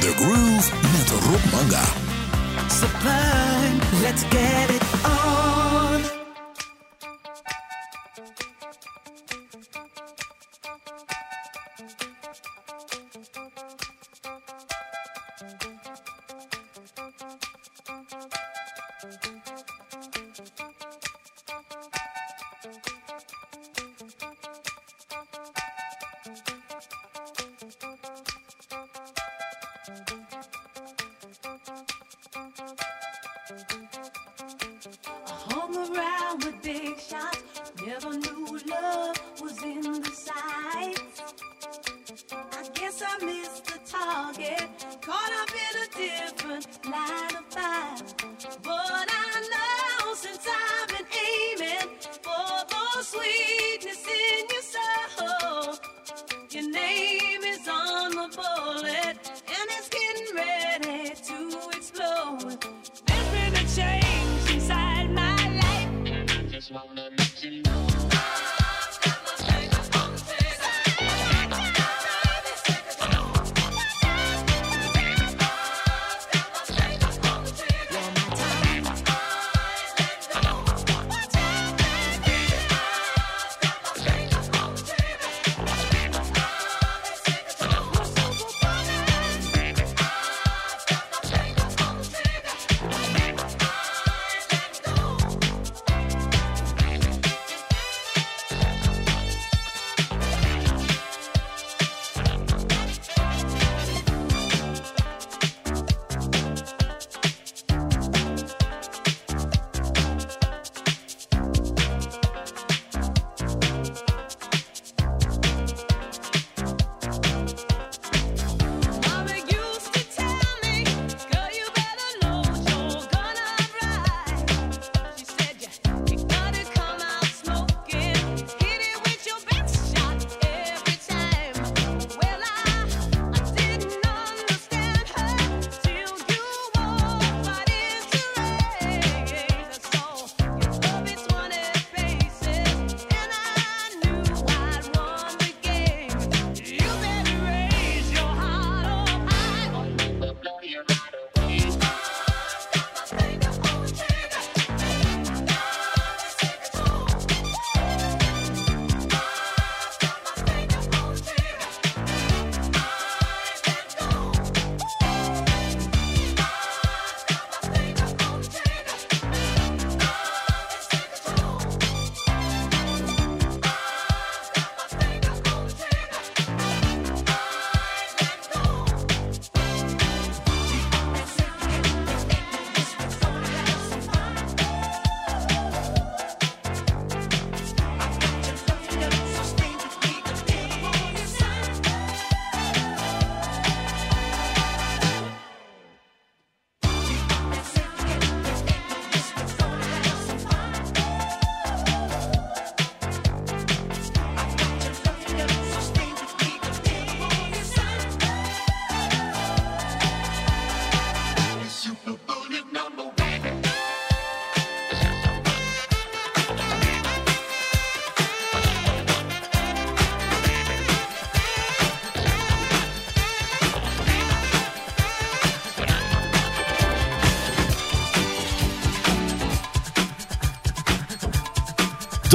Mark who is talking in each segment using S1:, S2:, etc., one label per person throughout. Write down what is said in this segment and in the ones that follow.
S1: The Groove met Rob Manga.
S2: Sublime, let's get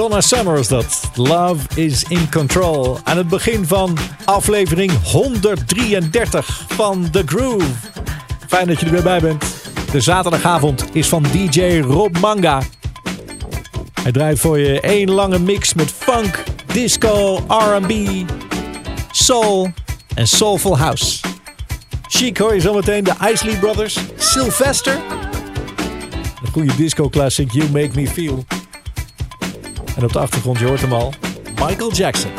S3: Donna Summer is dat. Love is in control. Aan het begin van aflevering 133 van The Groove. Fijn dat je er weer bij bent. De zaterdagavond is van DJ Rob Manga. Hij draait voor je één lange mix met funk, disco, R&B, soul en soulful house. Chic hoor je zometeen de Isley Brothers, Sylvester. Een goede disco classic, You Make Me Feel. En op de achtergrond, je hoort hem al, Michael Jackson.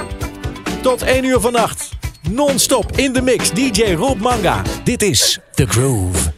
S3: Tot 1 uur vannacht, non-stop in de mix, DJ Rob Manga. Dit is The Groove.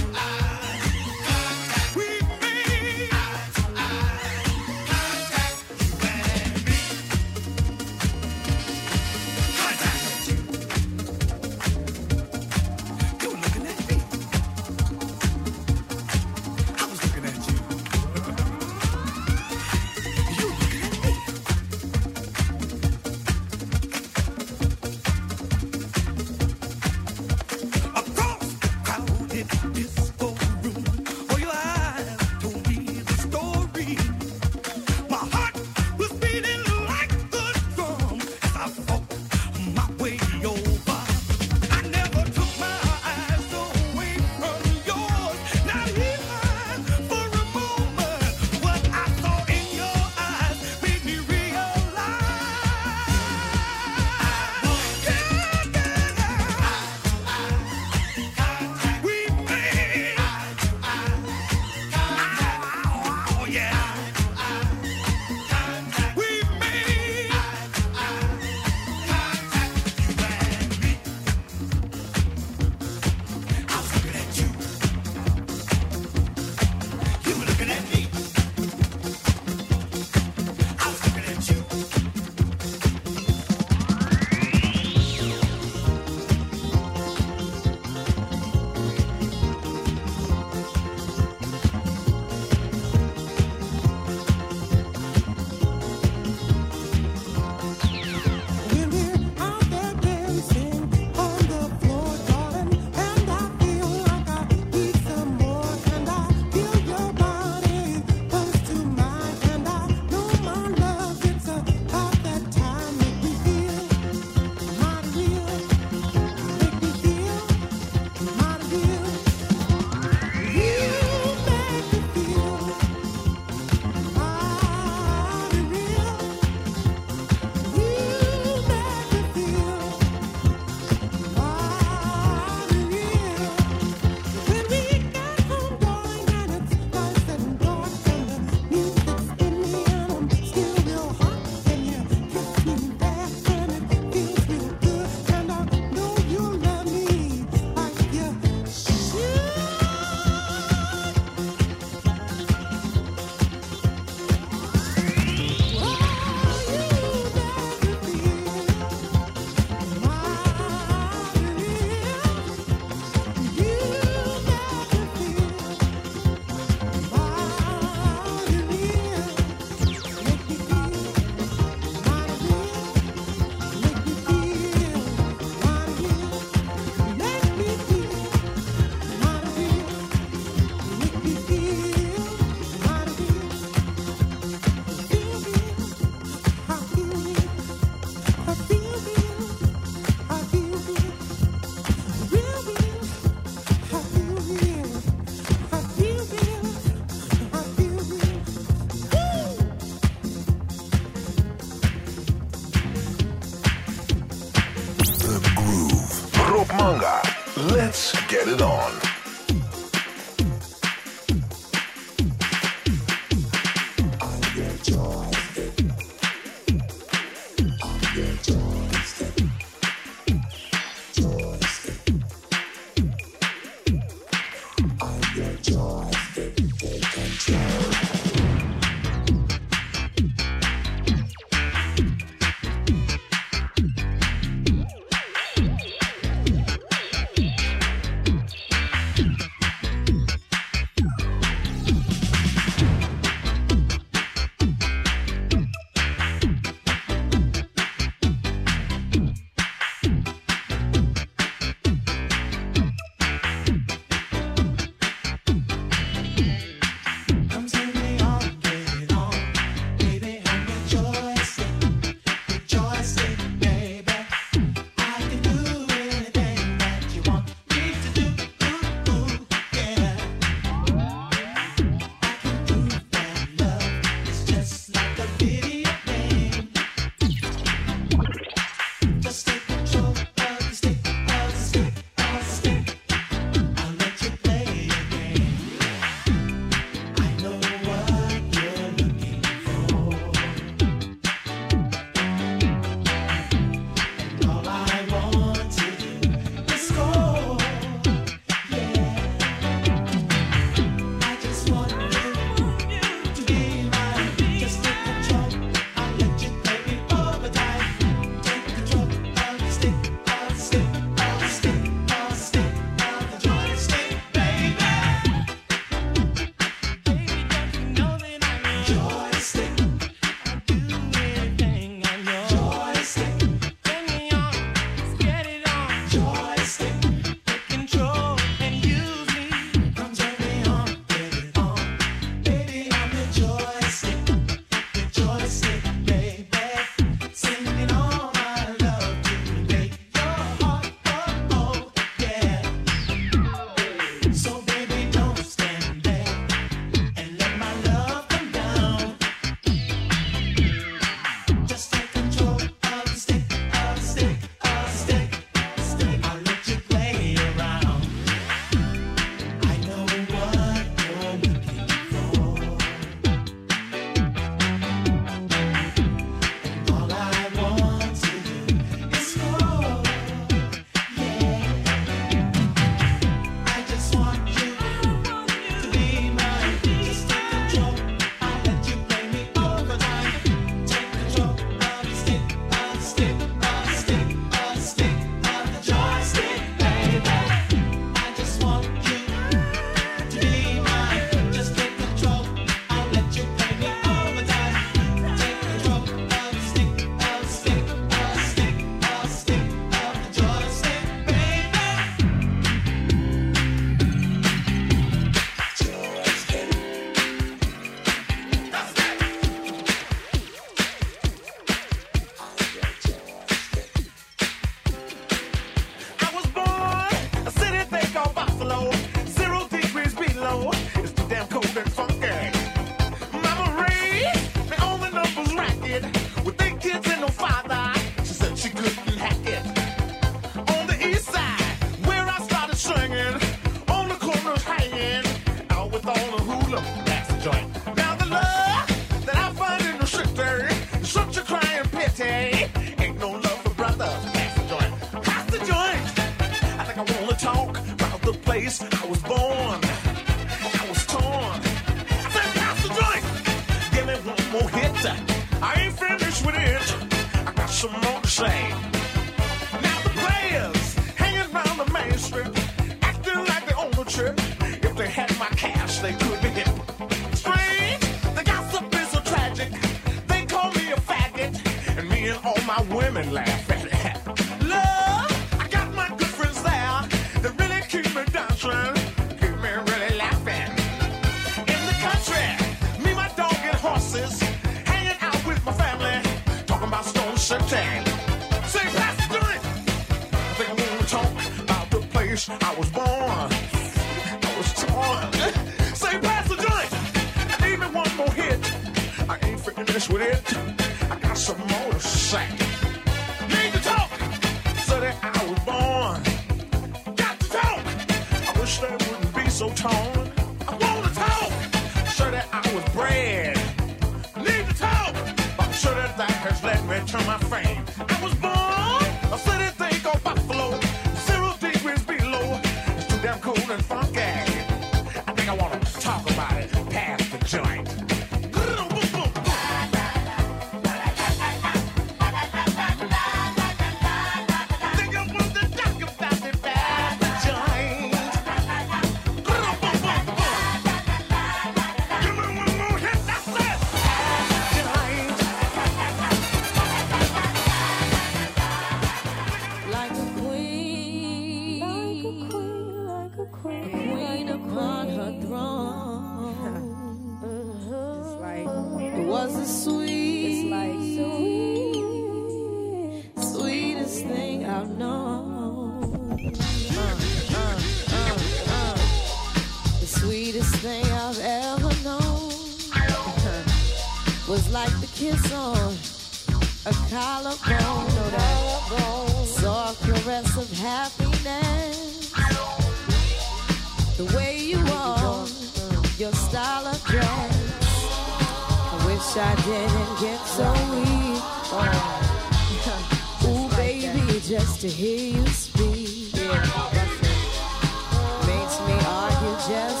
S2: Just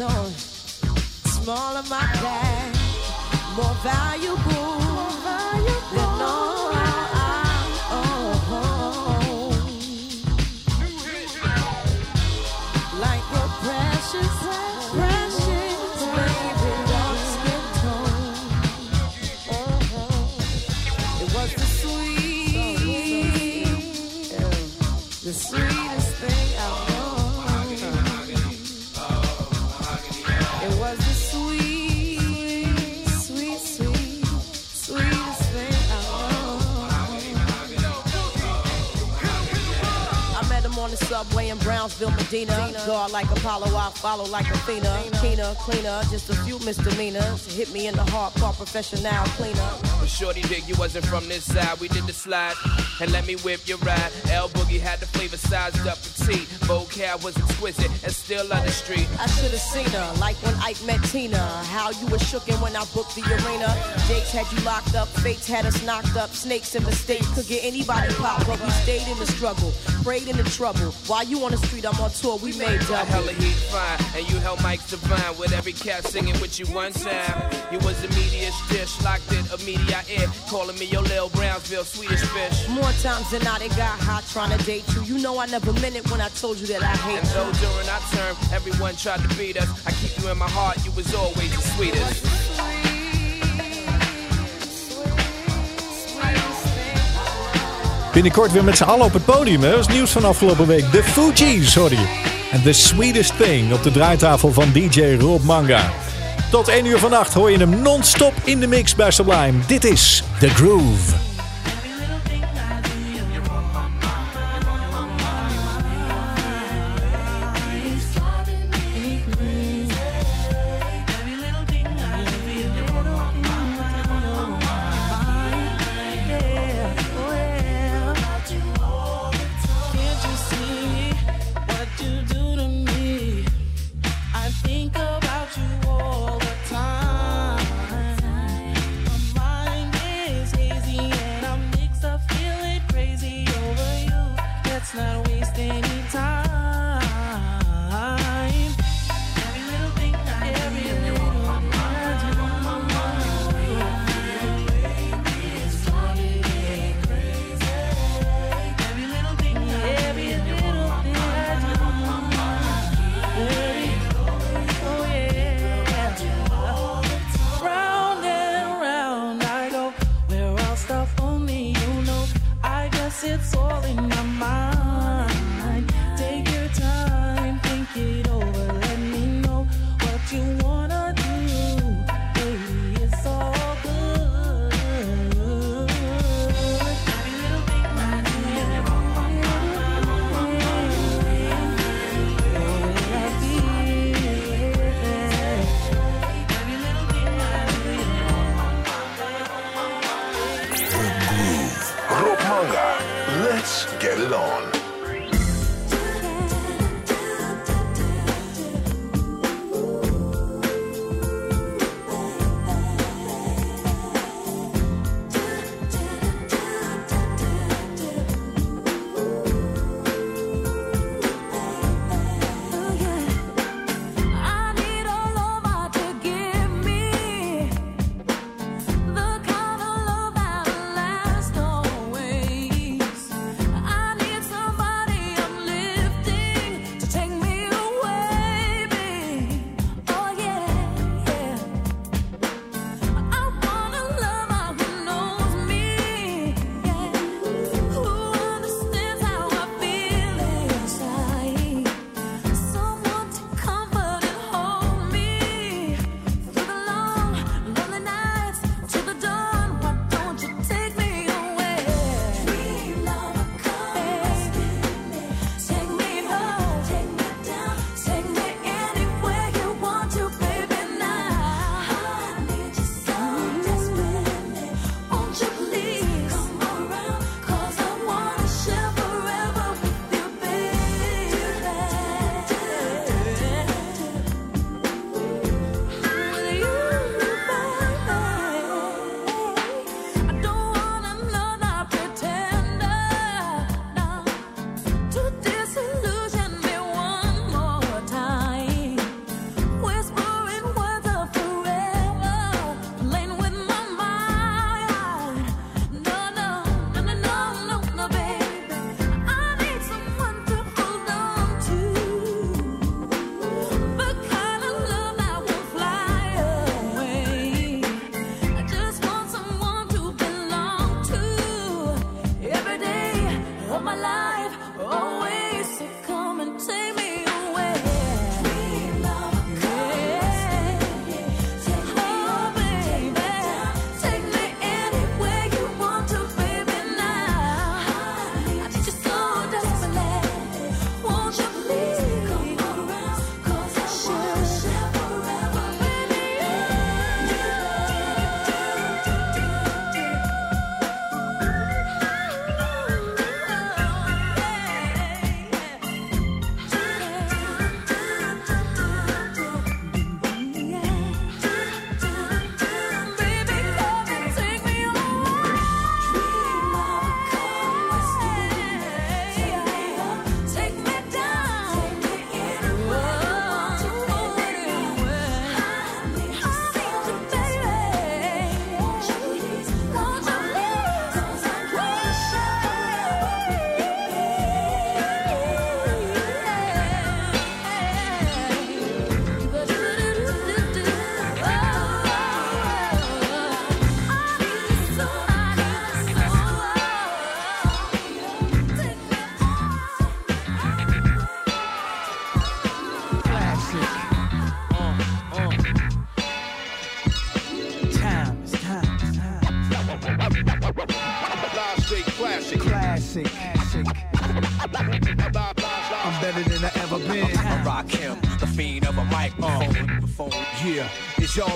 S4: Fingertips on small of my bag, More valuable subway in Brownsville, Medina. Guard like Apollo, I follow like Athena. Keener, cleaner, just a few misdemeanors. Hit me in the heart, call professional cleaner.
S5: But Shorty dig, you wasn't from this side. We did the slide and let me whip your ride. L Boogie had the flavor sized up petite. Vocab was exquisite and still on the street.
S4: I should have seen her, like when Ike met Tina. How you were shooken when I booked the arena. Jakes had you locked up, fates had us knocked up. Snakes and mistakes could get anybody popped, but we stayed in the struggle, prayed in the trouble. While you on the street, I'm on tour, we made double.
S5: hella heat fine, and you held mics divine with every cat singing with you one time. You was the media dish, locked in a media ear, calling me your Lil Brownsville Swedish fish.
S4: More times than not, it got hot trying to date you. You know I never meant it when I told you that I hate
S5: And
S4: you.
S5: though during our term, everyone tried to beat us, I keep you in my heart, you was always the sweetest.
S3: Binnenkort weer met z'n allen op het podium. Dat is nieuws van afgelopen week. De Fugees, sorry. En The Sweetest Thing op de draaitafel van DJ Rob Manga. Tot 1 uur vannacht hoor je hem non-stop in de mix bij Sublime. Dit is The Groove.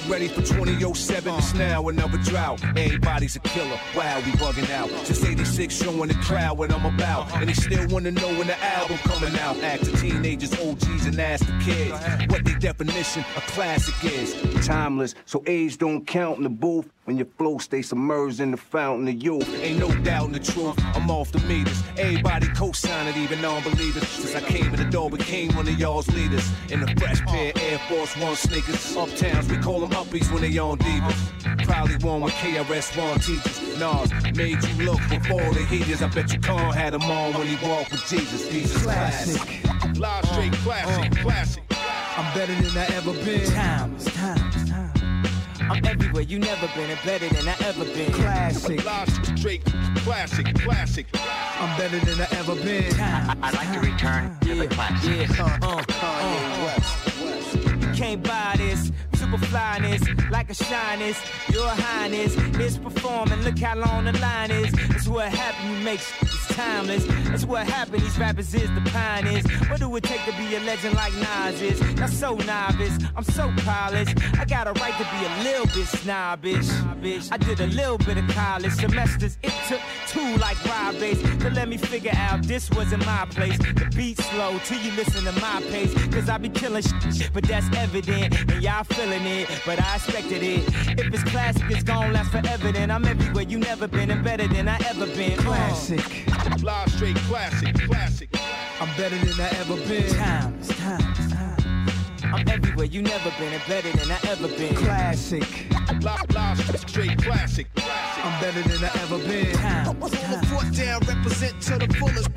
S6: Ready for 2007? It's now another drought. Everybody's a killer. Wow, we bugging out. Just 86 showing the crowd what I'm about. And they still wanna know when the album coming out. Ask the teenagers, OGs, and ask the kids what their definition of classic is. Timeless, so age don't count in the booth. When your flow stay submerged in the fountain of youth. Ain't no doubt in the truth, I'm off the meters. Everybody co-sign it, even non-believers. Since I came in the door, became one of y'all's leaders. In the fresh pair of Air Force One sneakers. Uptowns, we call them uppies when they on divas. Probably one with KRS-One teachers. Nas made you look before the heaters. I bet you Khan had him on when he walked with Jesus. Jesus classic.
S7: Classic. Live straight classic, uh-huh. classic.
S8: I'm better than I ever been.
S9: Times, times, times. I'm everywhere you never been and better than I ever been.
S8: Classic.
S7: Live straight classic, classic.
S8: I'm better than I ever been.
S9: I'd like to return to the classic. Yeah, uh, uh, uh. Can't buy this. Super flyness, like a shyness, your highness is performing. Look how long the line is. That's what happened. You make it's timeless. That's what happened. These rappers is the pioneers. What do it take to be a legend like Nas is? Not so novice. I'm so polished. I got a right to be a little bit snobbish. I did a little bit of college semesters. It took two like Rob Base to let me figure out this wasn't my place. The beat slow till you listen to my pace. Cause I be killing shit, but that's evident. And y'all feeling it, but I expected it. If it's classic, it's gon' last forever. Then I'm everywhere you never been and better than I ever been. Uh.
S8: Classic.
S7: Live straight classic, classic.
S8: I'm better than I ever been.
S9: Times, times, times. I'm everywhere you never been and better than I ever been.
S8: Classic.
S7: Live, live straight classic, classic.
S8: I'm better than I ever been.
S9: Times, times.
S10: Foot down, represent to the fullest.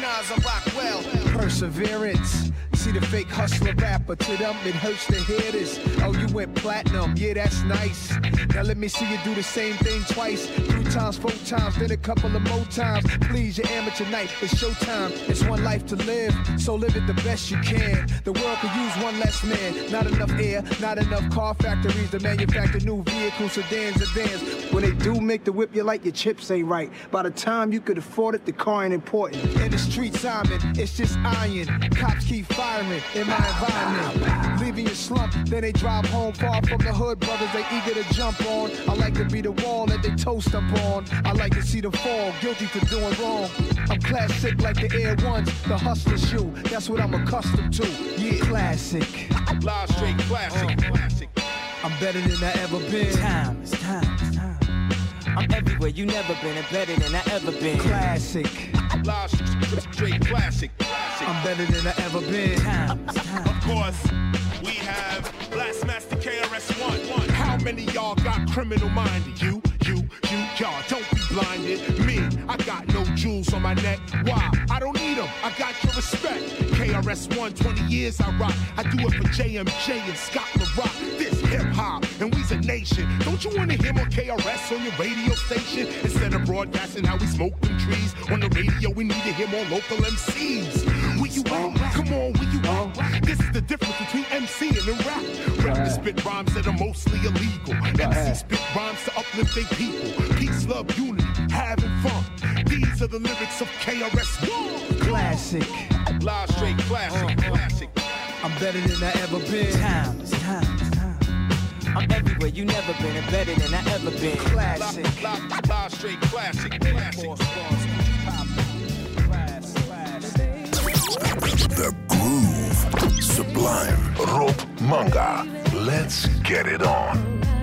S10: Nas, I rock well.
S8: Perseverance. See the fake hustler rapper. To them, it hurts to hear this. Oh, you went platinum. Yeah, that's nice. Now let me see you do the same thing twice. Three times, four times, then a couple of more times. Please, your amateur night. It's showtime. It's one life to live. So live it the best you can. The world could use one less man. Not enough air, not enough car factories to manufacture new vehicles, sedans, and vans. When they do make the whip, you like your chips ain't right. By the time you could afford it, the car ain't important. In the streets, Simon, it's just iron. Cops keep firing in my environment. Leaving your slump, then they drive home far from the hood. Brothers, they eager to jump on. I like to be the wall that they toast up on. I like to see them fall, guilty for doing wrong. I'm classic like the Air Ones, the hustler shoe. That's what I'm accustomed to. Yeah, classic.
S7: Live straight classic, oh, classic.
S8: I'm better than I ever been.
S9: Time, times, time. I'm everywhere you never been and better than I ever been.
S8: Classic.
S7: Live straight classic, classic.
S8: I'm better than I ever been.
S7: Of course, we have Blastmaster KRS-One. How many y'all got criminal minded? You, you, you, y'all. Don't be blinded. Me, I got no jewels on my neck. Why? I don't need them. I got your respect. KRS-One, 20 years I rock. I do it for JMJ and Scott LaRock. This hip hop, and we's a nation. Don't you want to hear more KRS on your radio station? Instead of broadcasting how we smoke them trees on the radio, we need to hear more local MCs. Where you at? Come on, where you at? This is the difference between MC and the rap. Rappers spit rhymes that are mostly illegal. MC spit rhymes to uplift their people. Peace, love, unity, having fun. These are the lyrics of KRS-One.
S8: Classic.
S7: Live straight classic, uh-huh. classic.
S8: I'm better than I ever been.
S9: Time, times, time. I'm everywhere you never been and better than I ever been.
S8: Classic.
S7: Live, live, live straight classic, classic.
S1: The Groove. Sublime. Rob Manga. Let's get it on.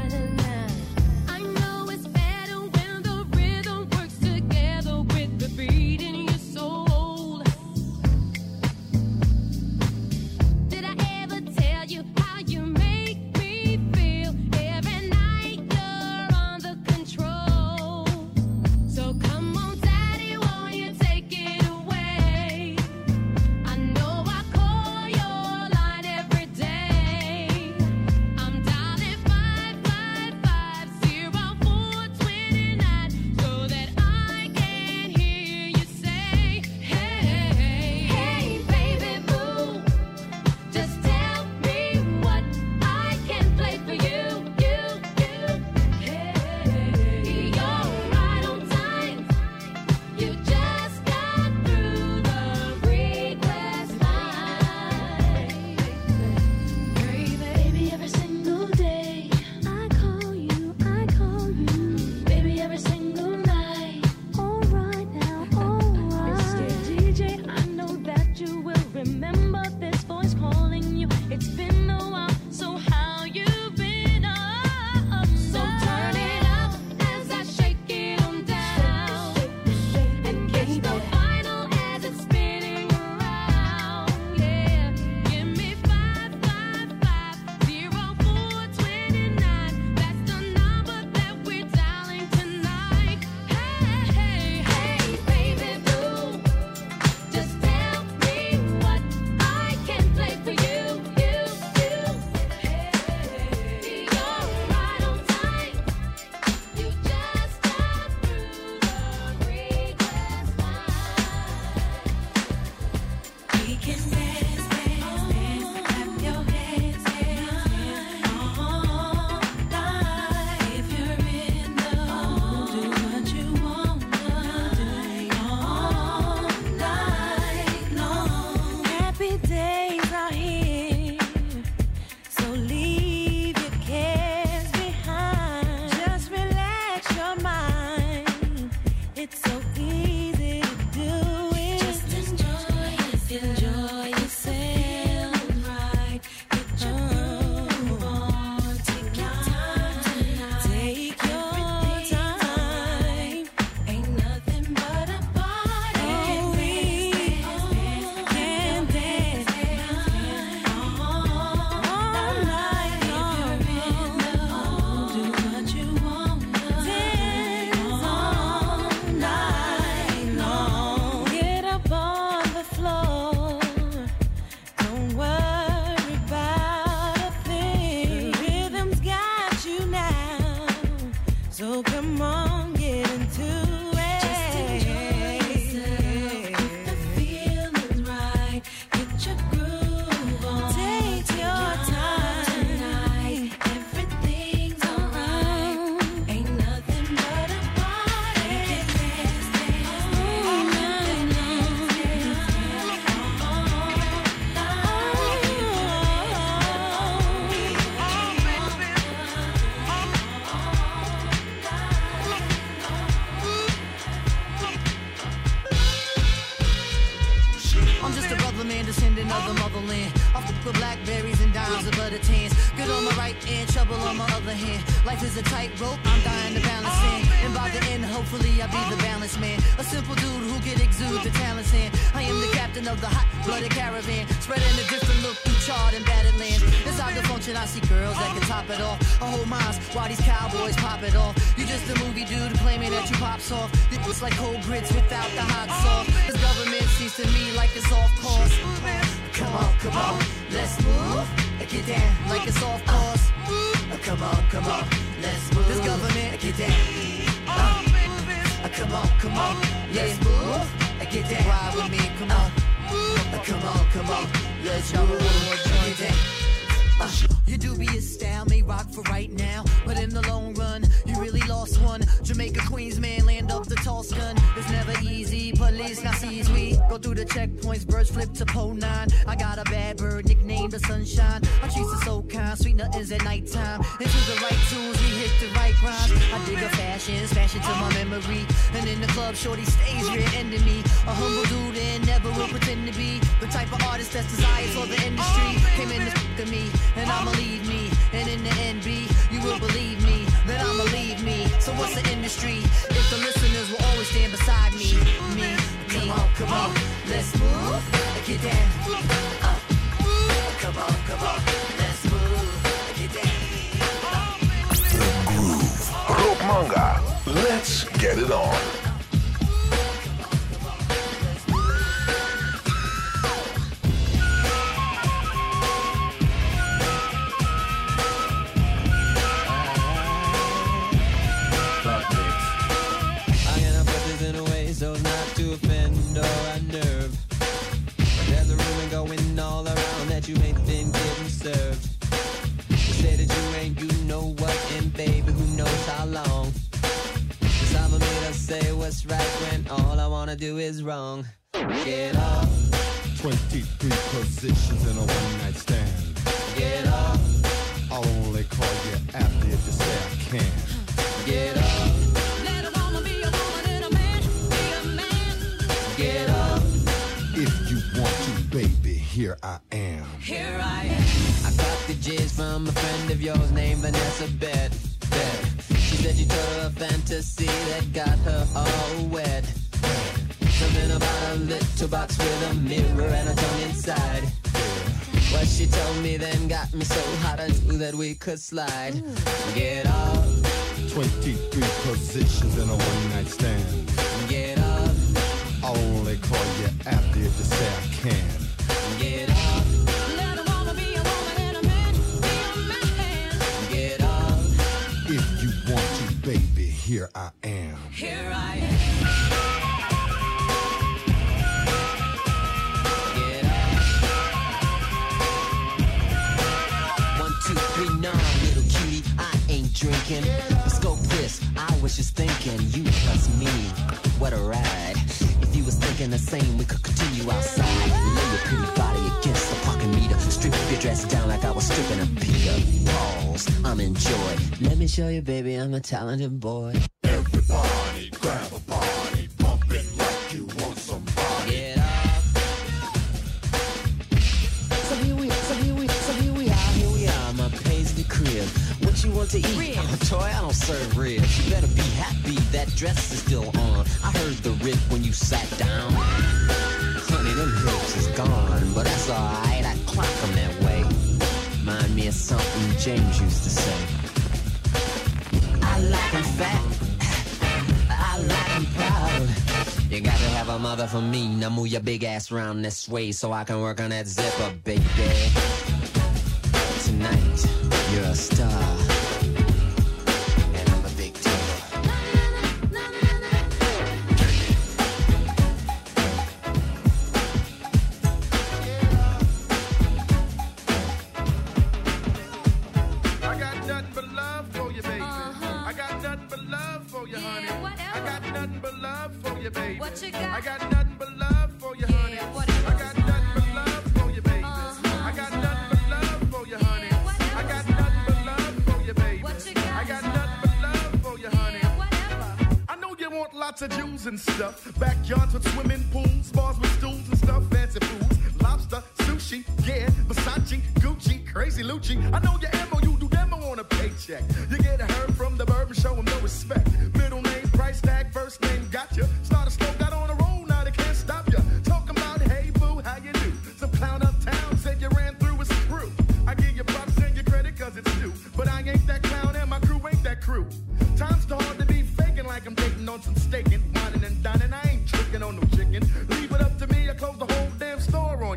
S11: You
S12: ain't been getting served. They say that you ain't, you know what, and baby, who knows how long. Cause I'm made us say what's right when all I wanna do is wrong. Get up,
S13: 23 positions in a one night stand.
S12: get up,
S13: I'll only call you after if you say I can.
S12: get up.
S2: Let a woman be a woman and a man be a man.
S12: Get up.
S13: If you want to, baby, here I am.
S12: Here I am. I got the jizz from a friend of yours named Vanessa Bet. Bet. She said you told her a fantasy that got her all wet. Something about a little box with a mirror and a tongue inside. What she told me then got me so hot I knew that we could slide. Get up,
S13: 23 positions in a one night stand.
S12: get up,
S13: I'll only call you after if you say I can.
S12: get up.
S13: Here I am.
S12: here I am. Drinking. Go, Chris. I was just thinking, you plus me, what a ride. If you was thinking the same, we could continue outside. Lay your pretty body Strip your dress down like I was stripping a Peter. Pause, I'm in joy. Let me show you, baby, I'm a talented boy.
S13: Everybody grab a body, pump it like you want somebody.
S12: Get up. So here we, so here we, so here we are, here we are, my paisley crib. What you want to eat? Oh, toy, I don't serve ribs. You better be happy that dress is still on. I heard the rip when you sat down. Honey, them hips is gone, but that's alright. I clock 'em that way. Of something James used to say. I like 'em fat. I like 'em proud. You got to have a mother for me. Now move your big ass round this way so I can work on that zipper, baby. Tonight, you're a star.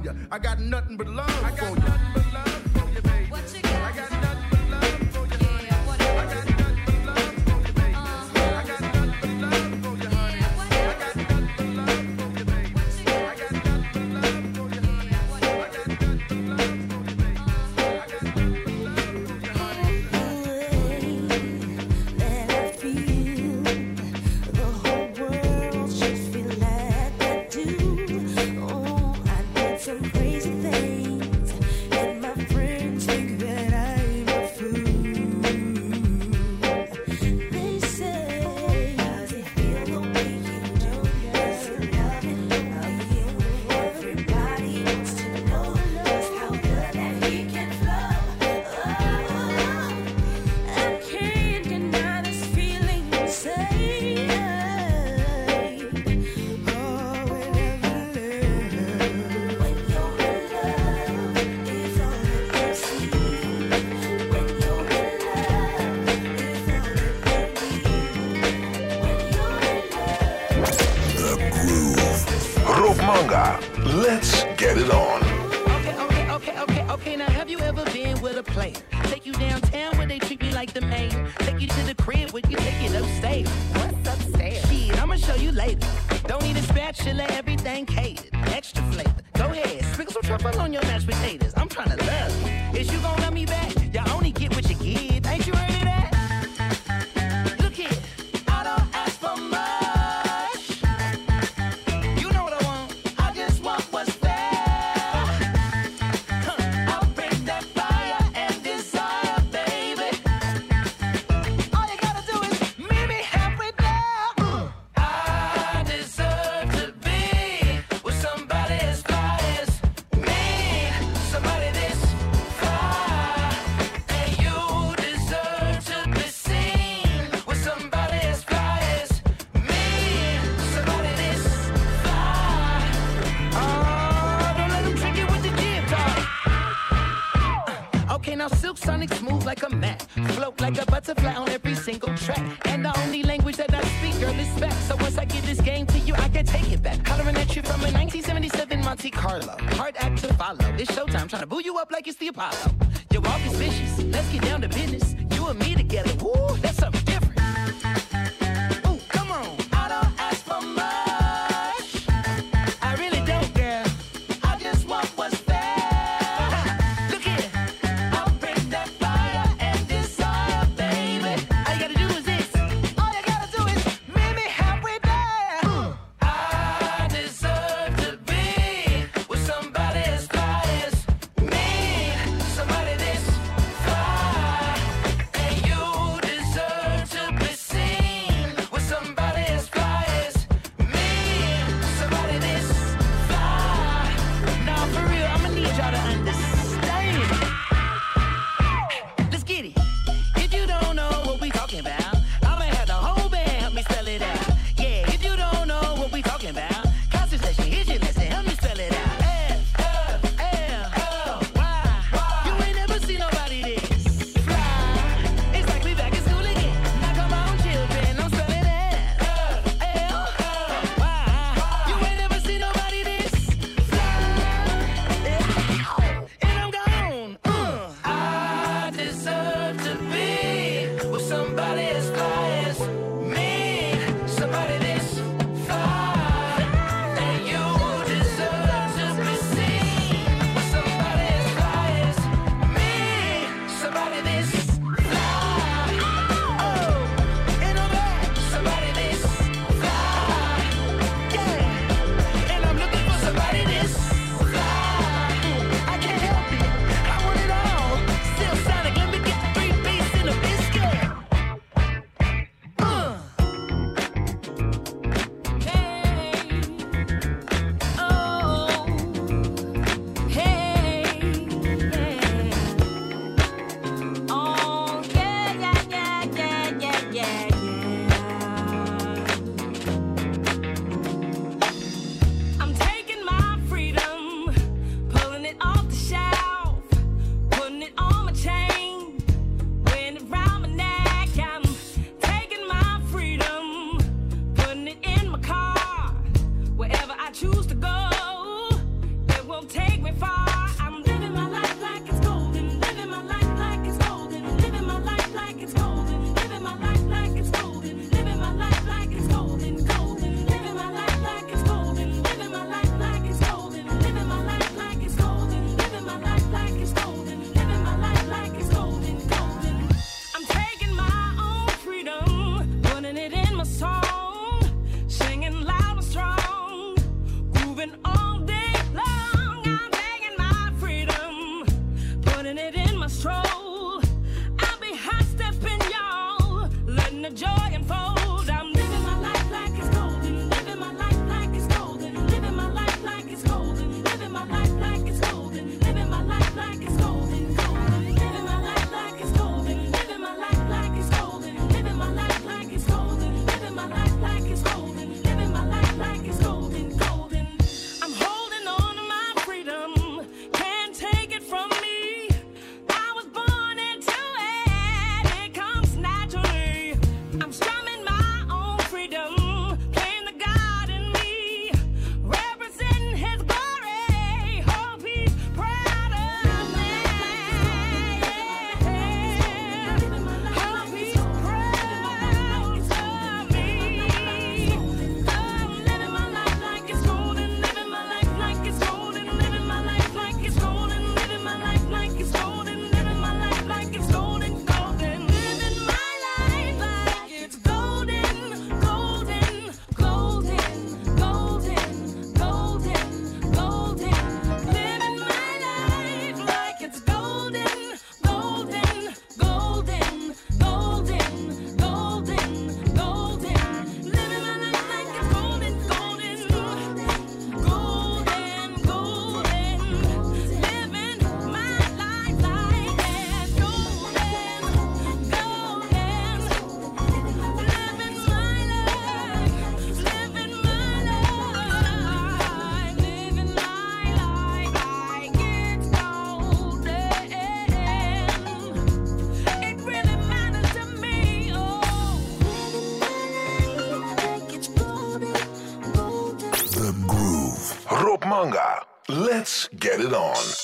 S14: you. I got nothing but love for you.
S15: like a butterfly on every single track. And the only language that I speak, girl, is back. So once I give this game to you, I can take it back. Hollering at you from a 1977 Monte Carlo. Hard act to follow. It's showtime, trying to boo you up like it's the Apollo. Get
S11: it
S1: on.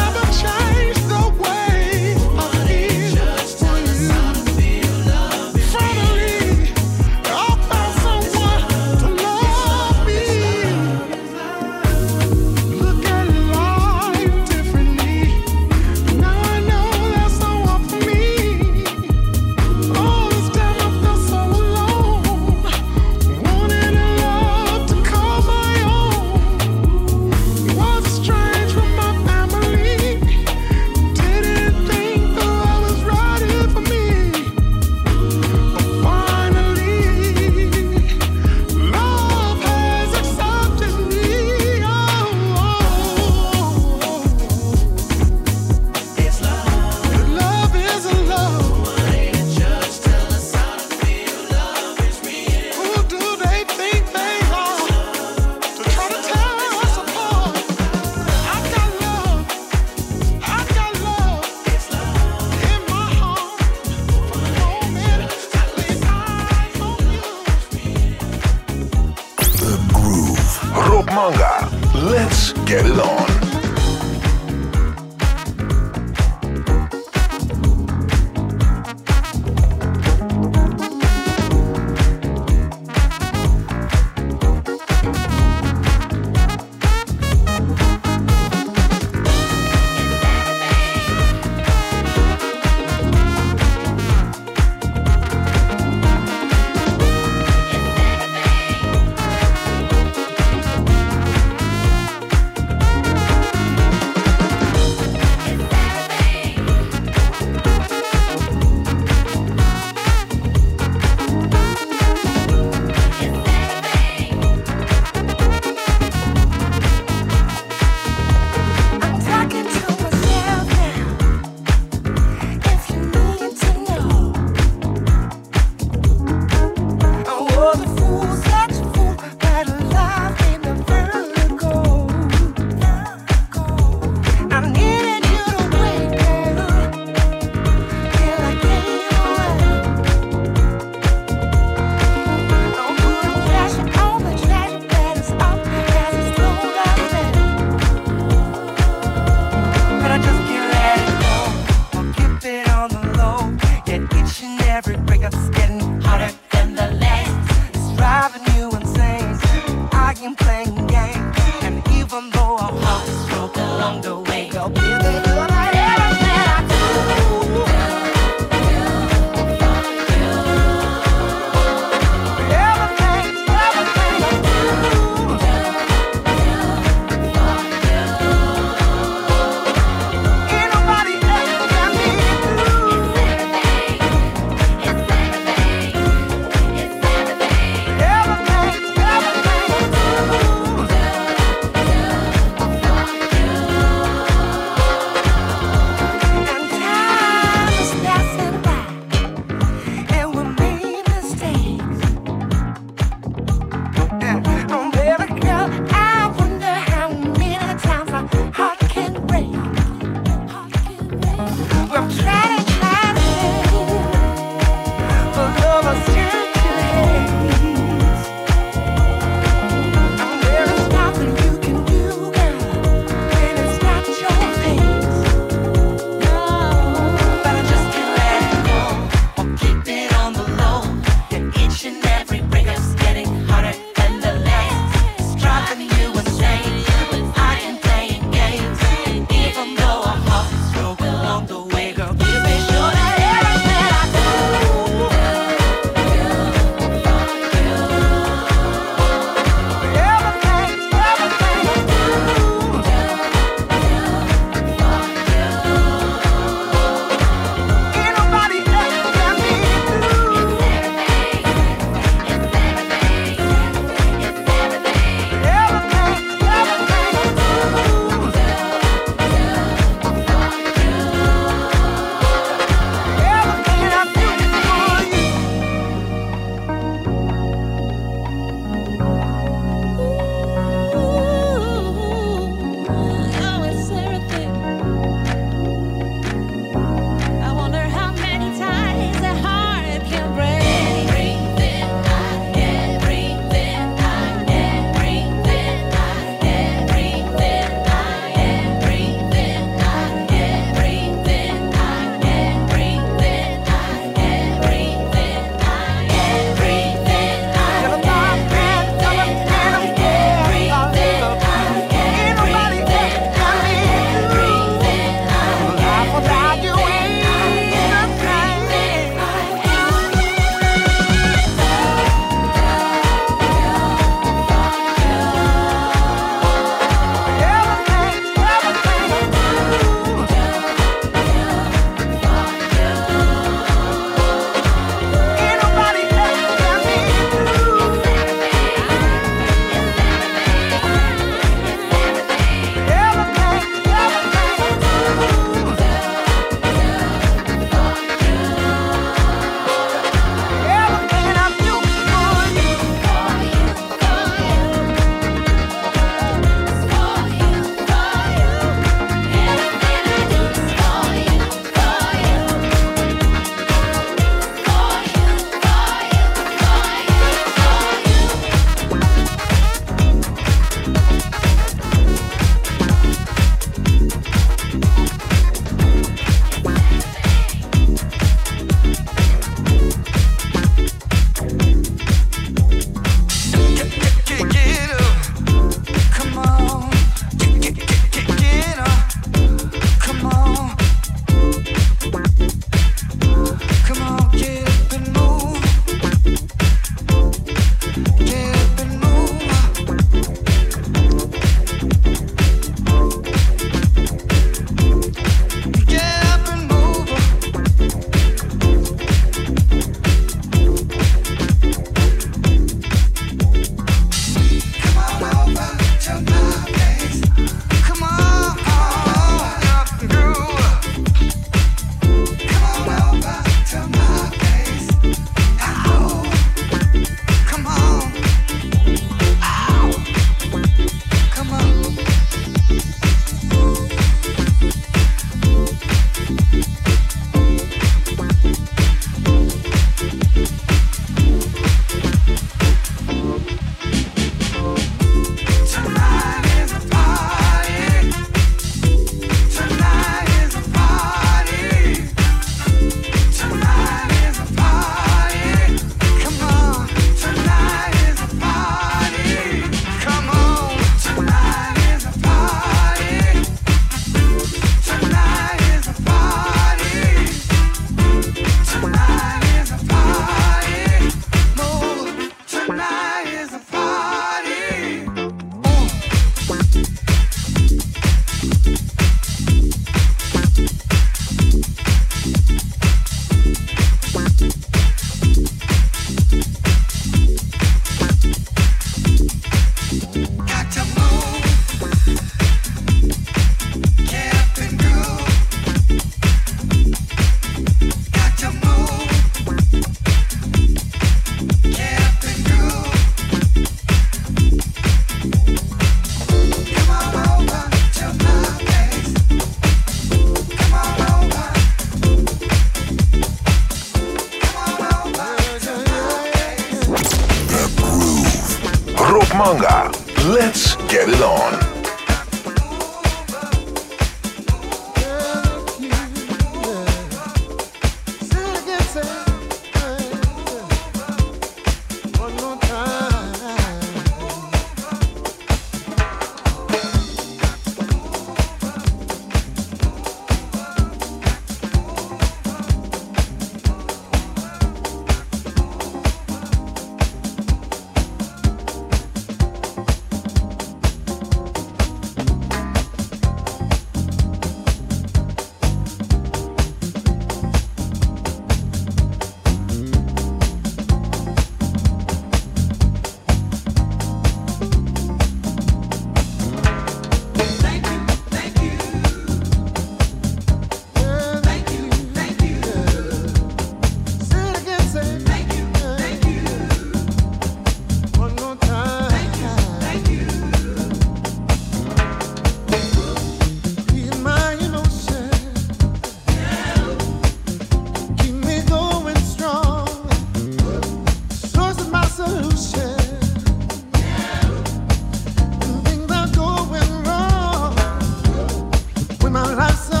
S16: corazón.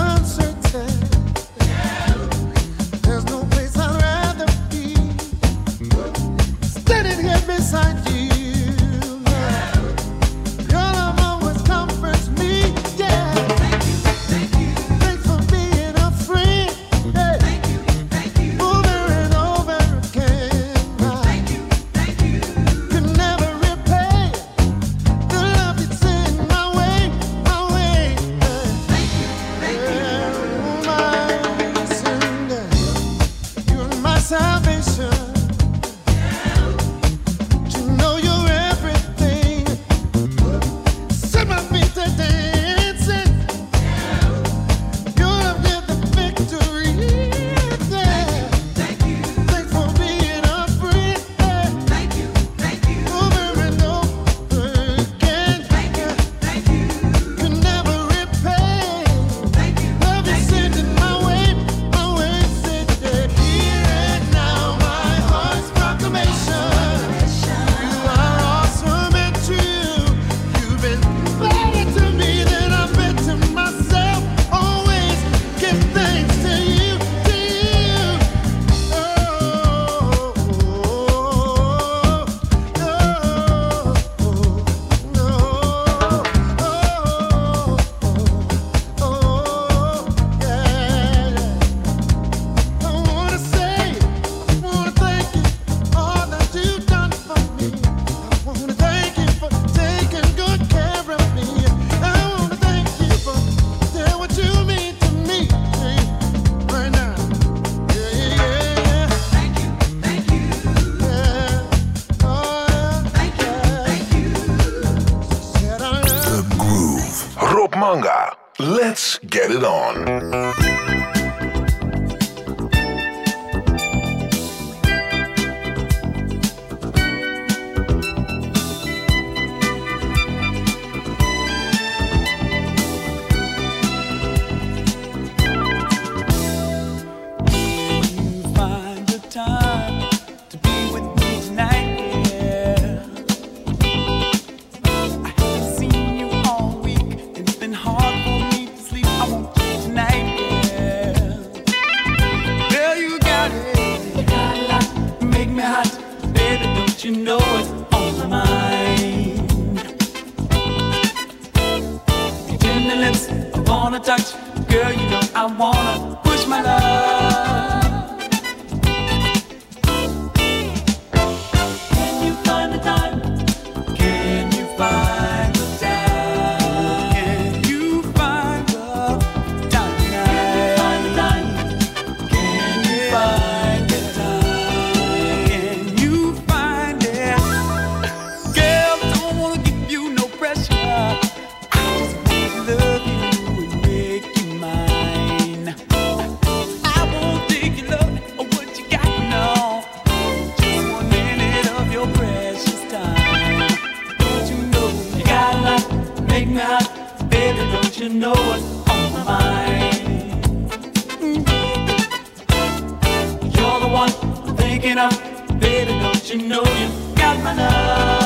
S16: you
S2: know
S17: what's on my mind. You're the one I'm thinking of, baby. Don't you know you got my love?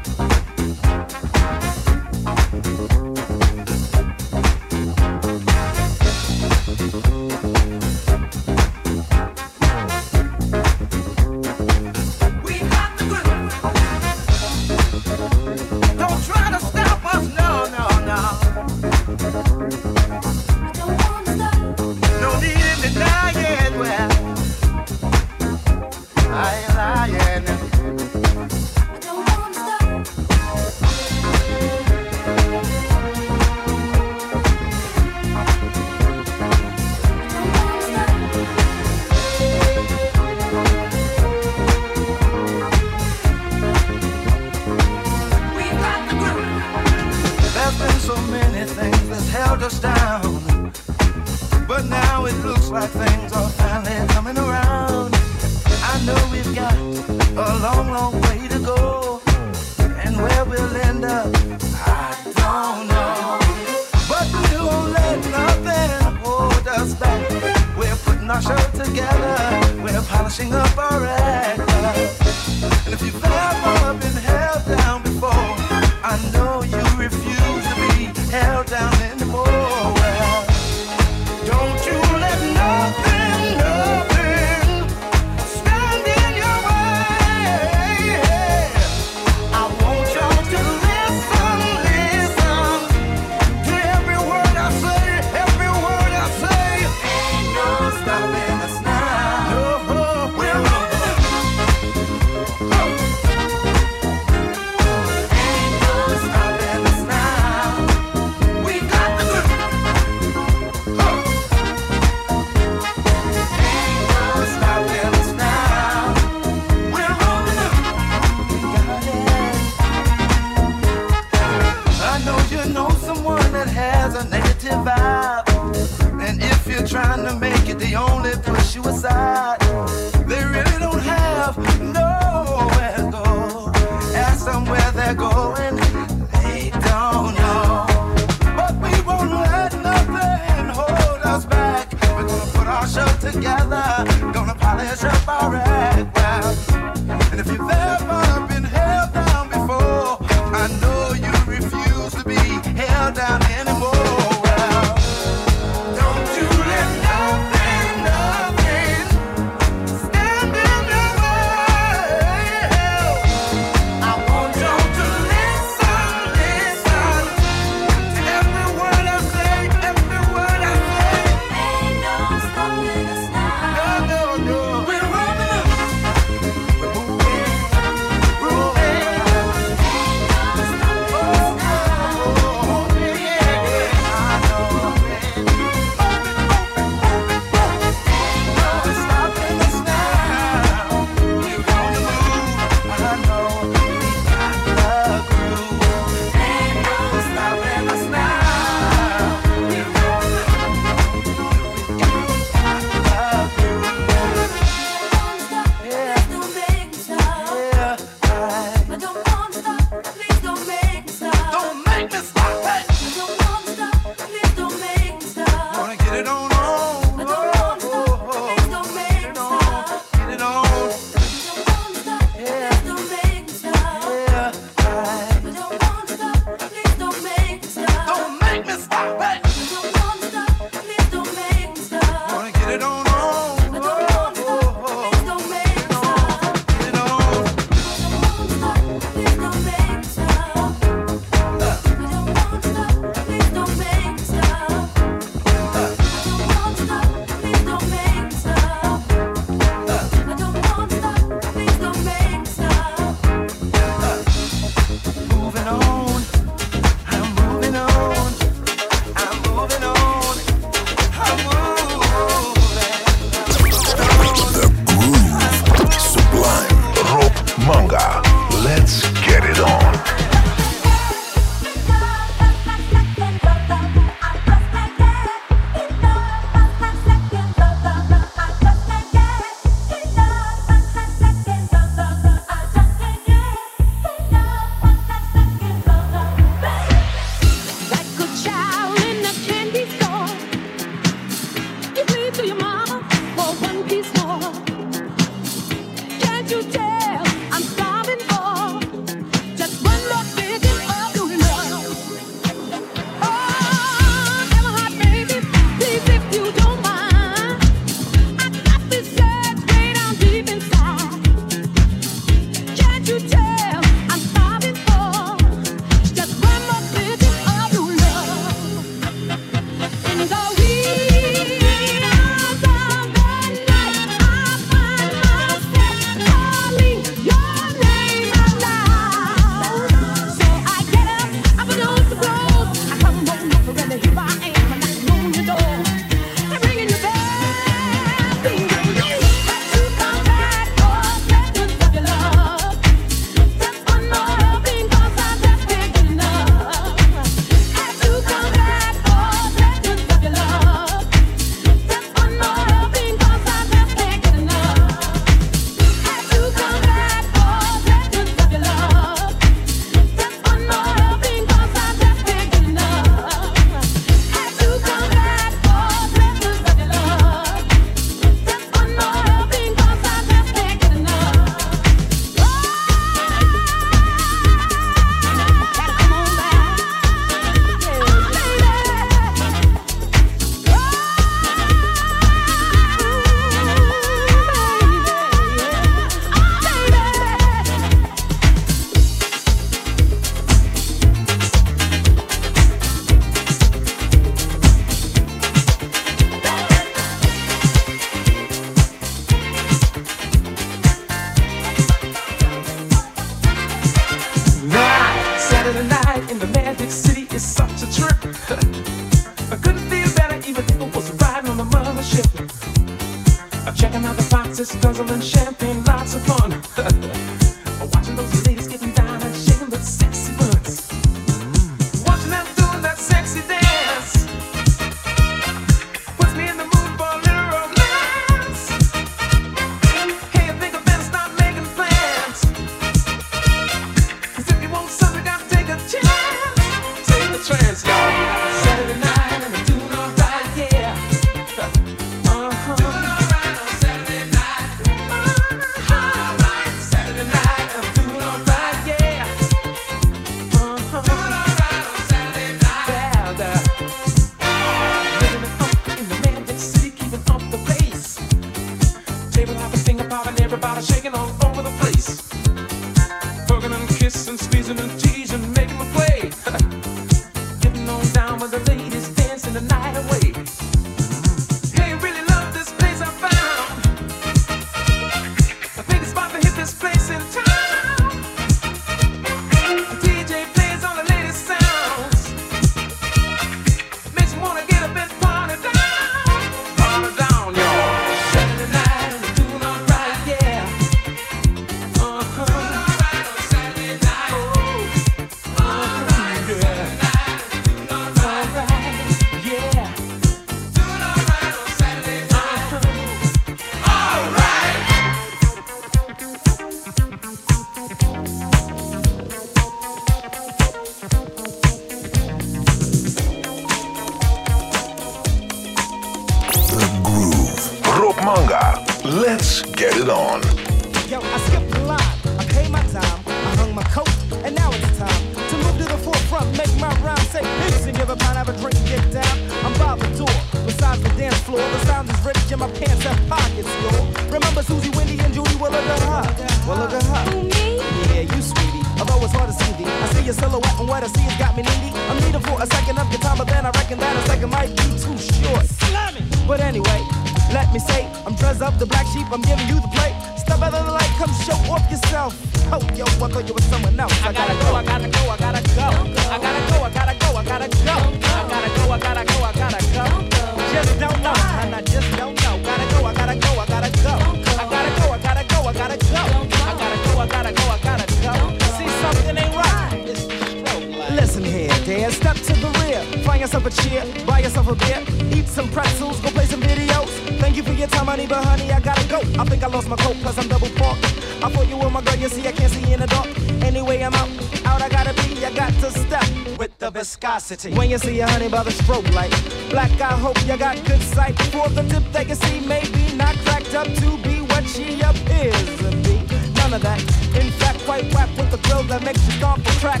S9: When you see a honey by the strobe light, black, I hope you got good sight. For the tip they can see, maybe not cracked up to be what she appears to be. None of that. In fact, quite whack with the girl that makes you stomp for track.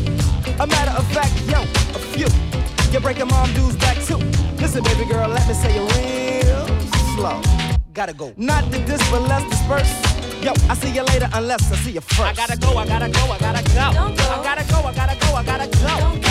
S9: A matter of fact, yo, a few. You're breaking mom dudes back too. Listen, baby girl, let me say it real slow. Gotta go. Not to this, but let's disperse. Yo, I see you later unless I see you first. I gotta go, I gotta go, I gotta go. Don't go. I gotta go, I gotta go, I gotta go.
S11: Don't go.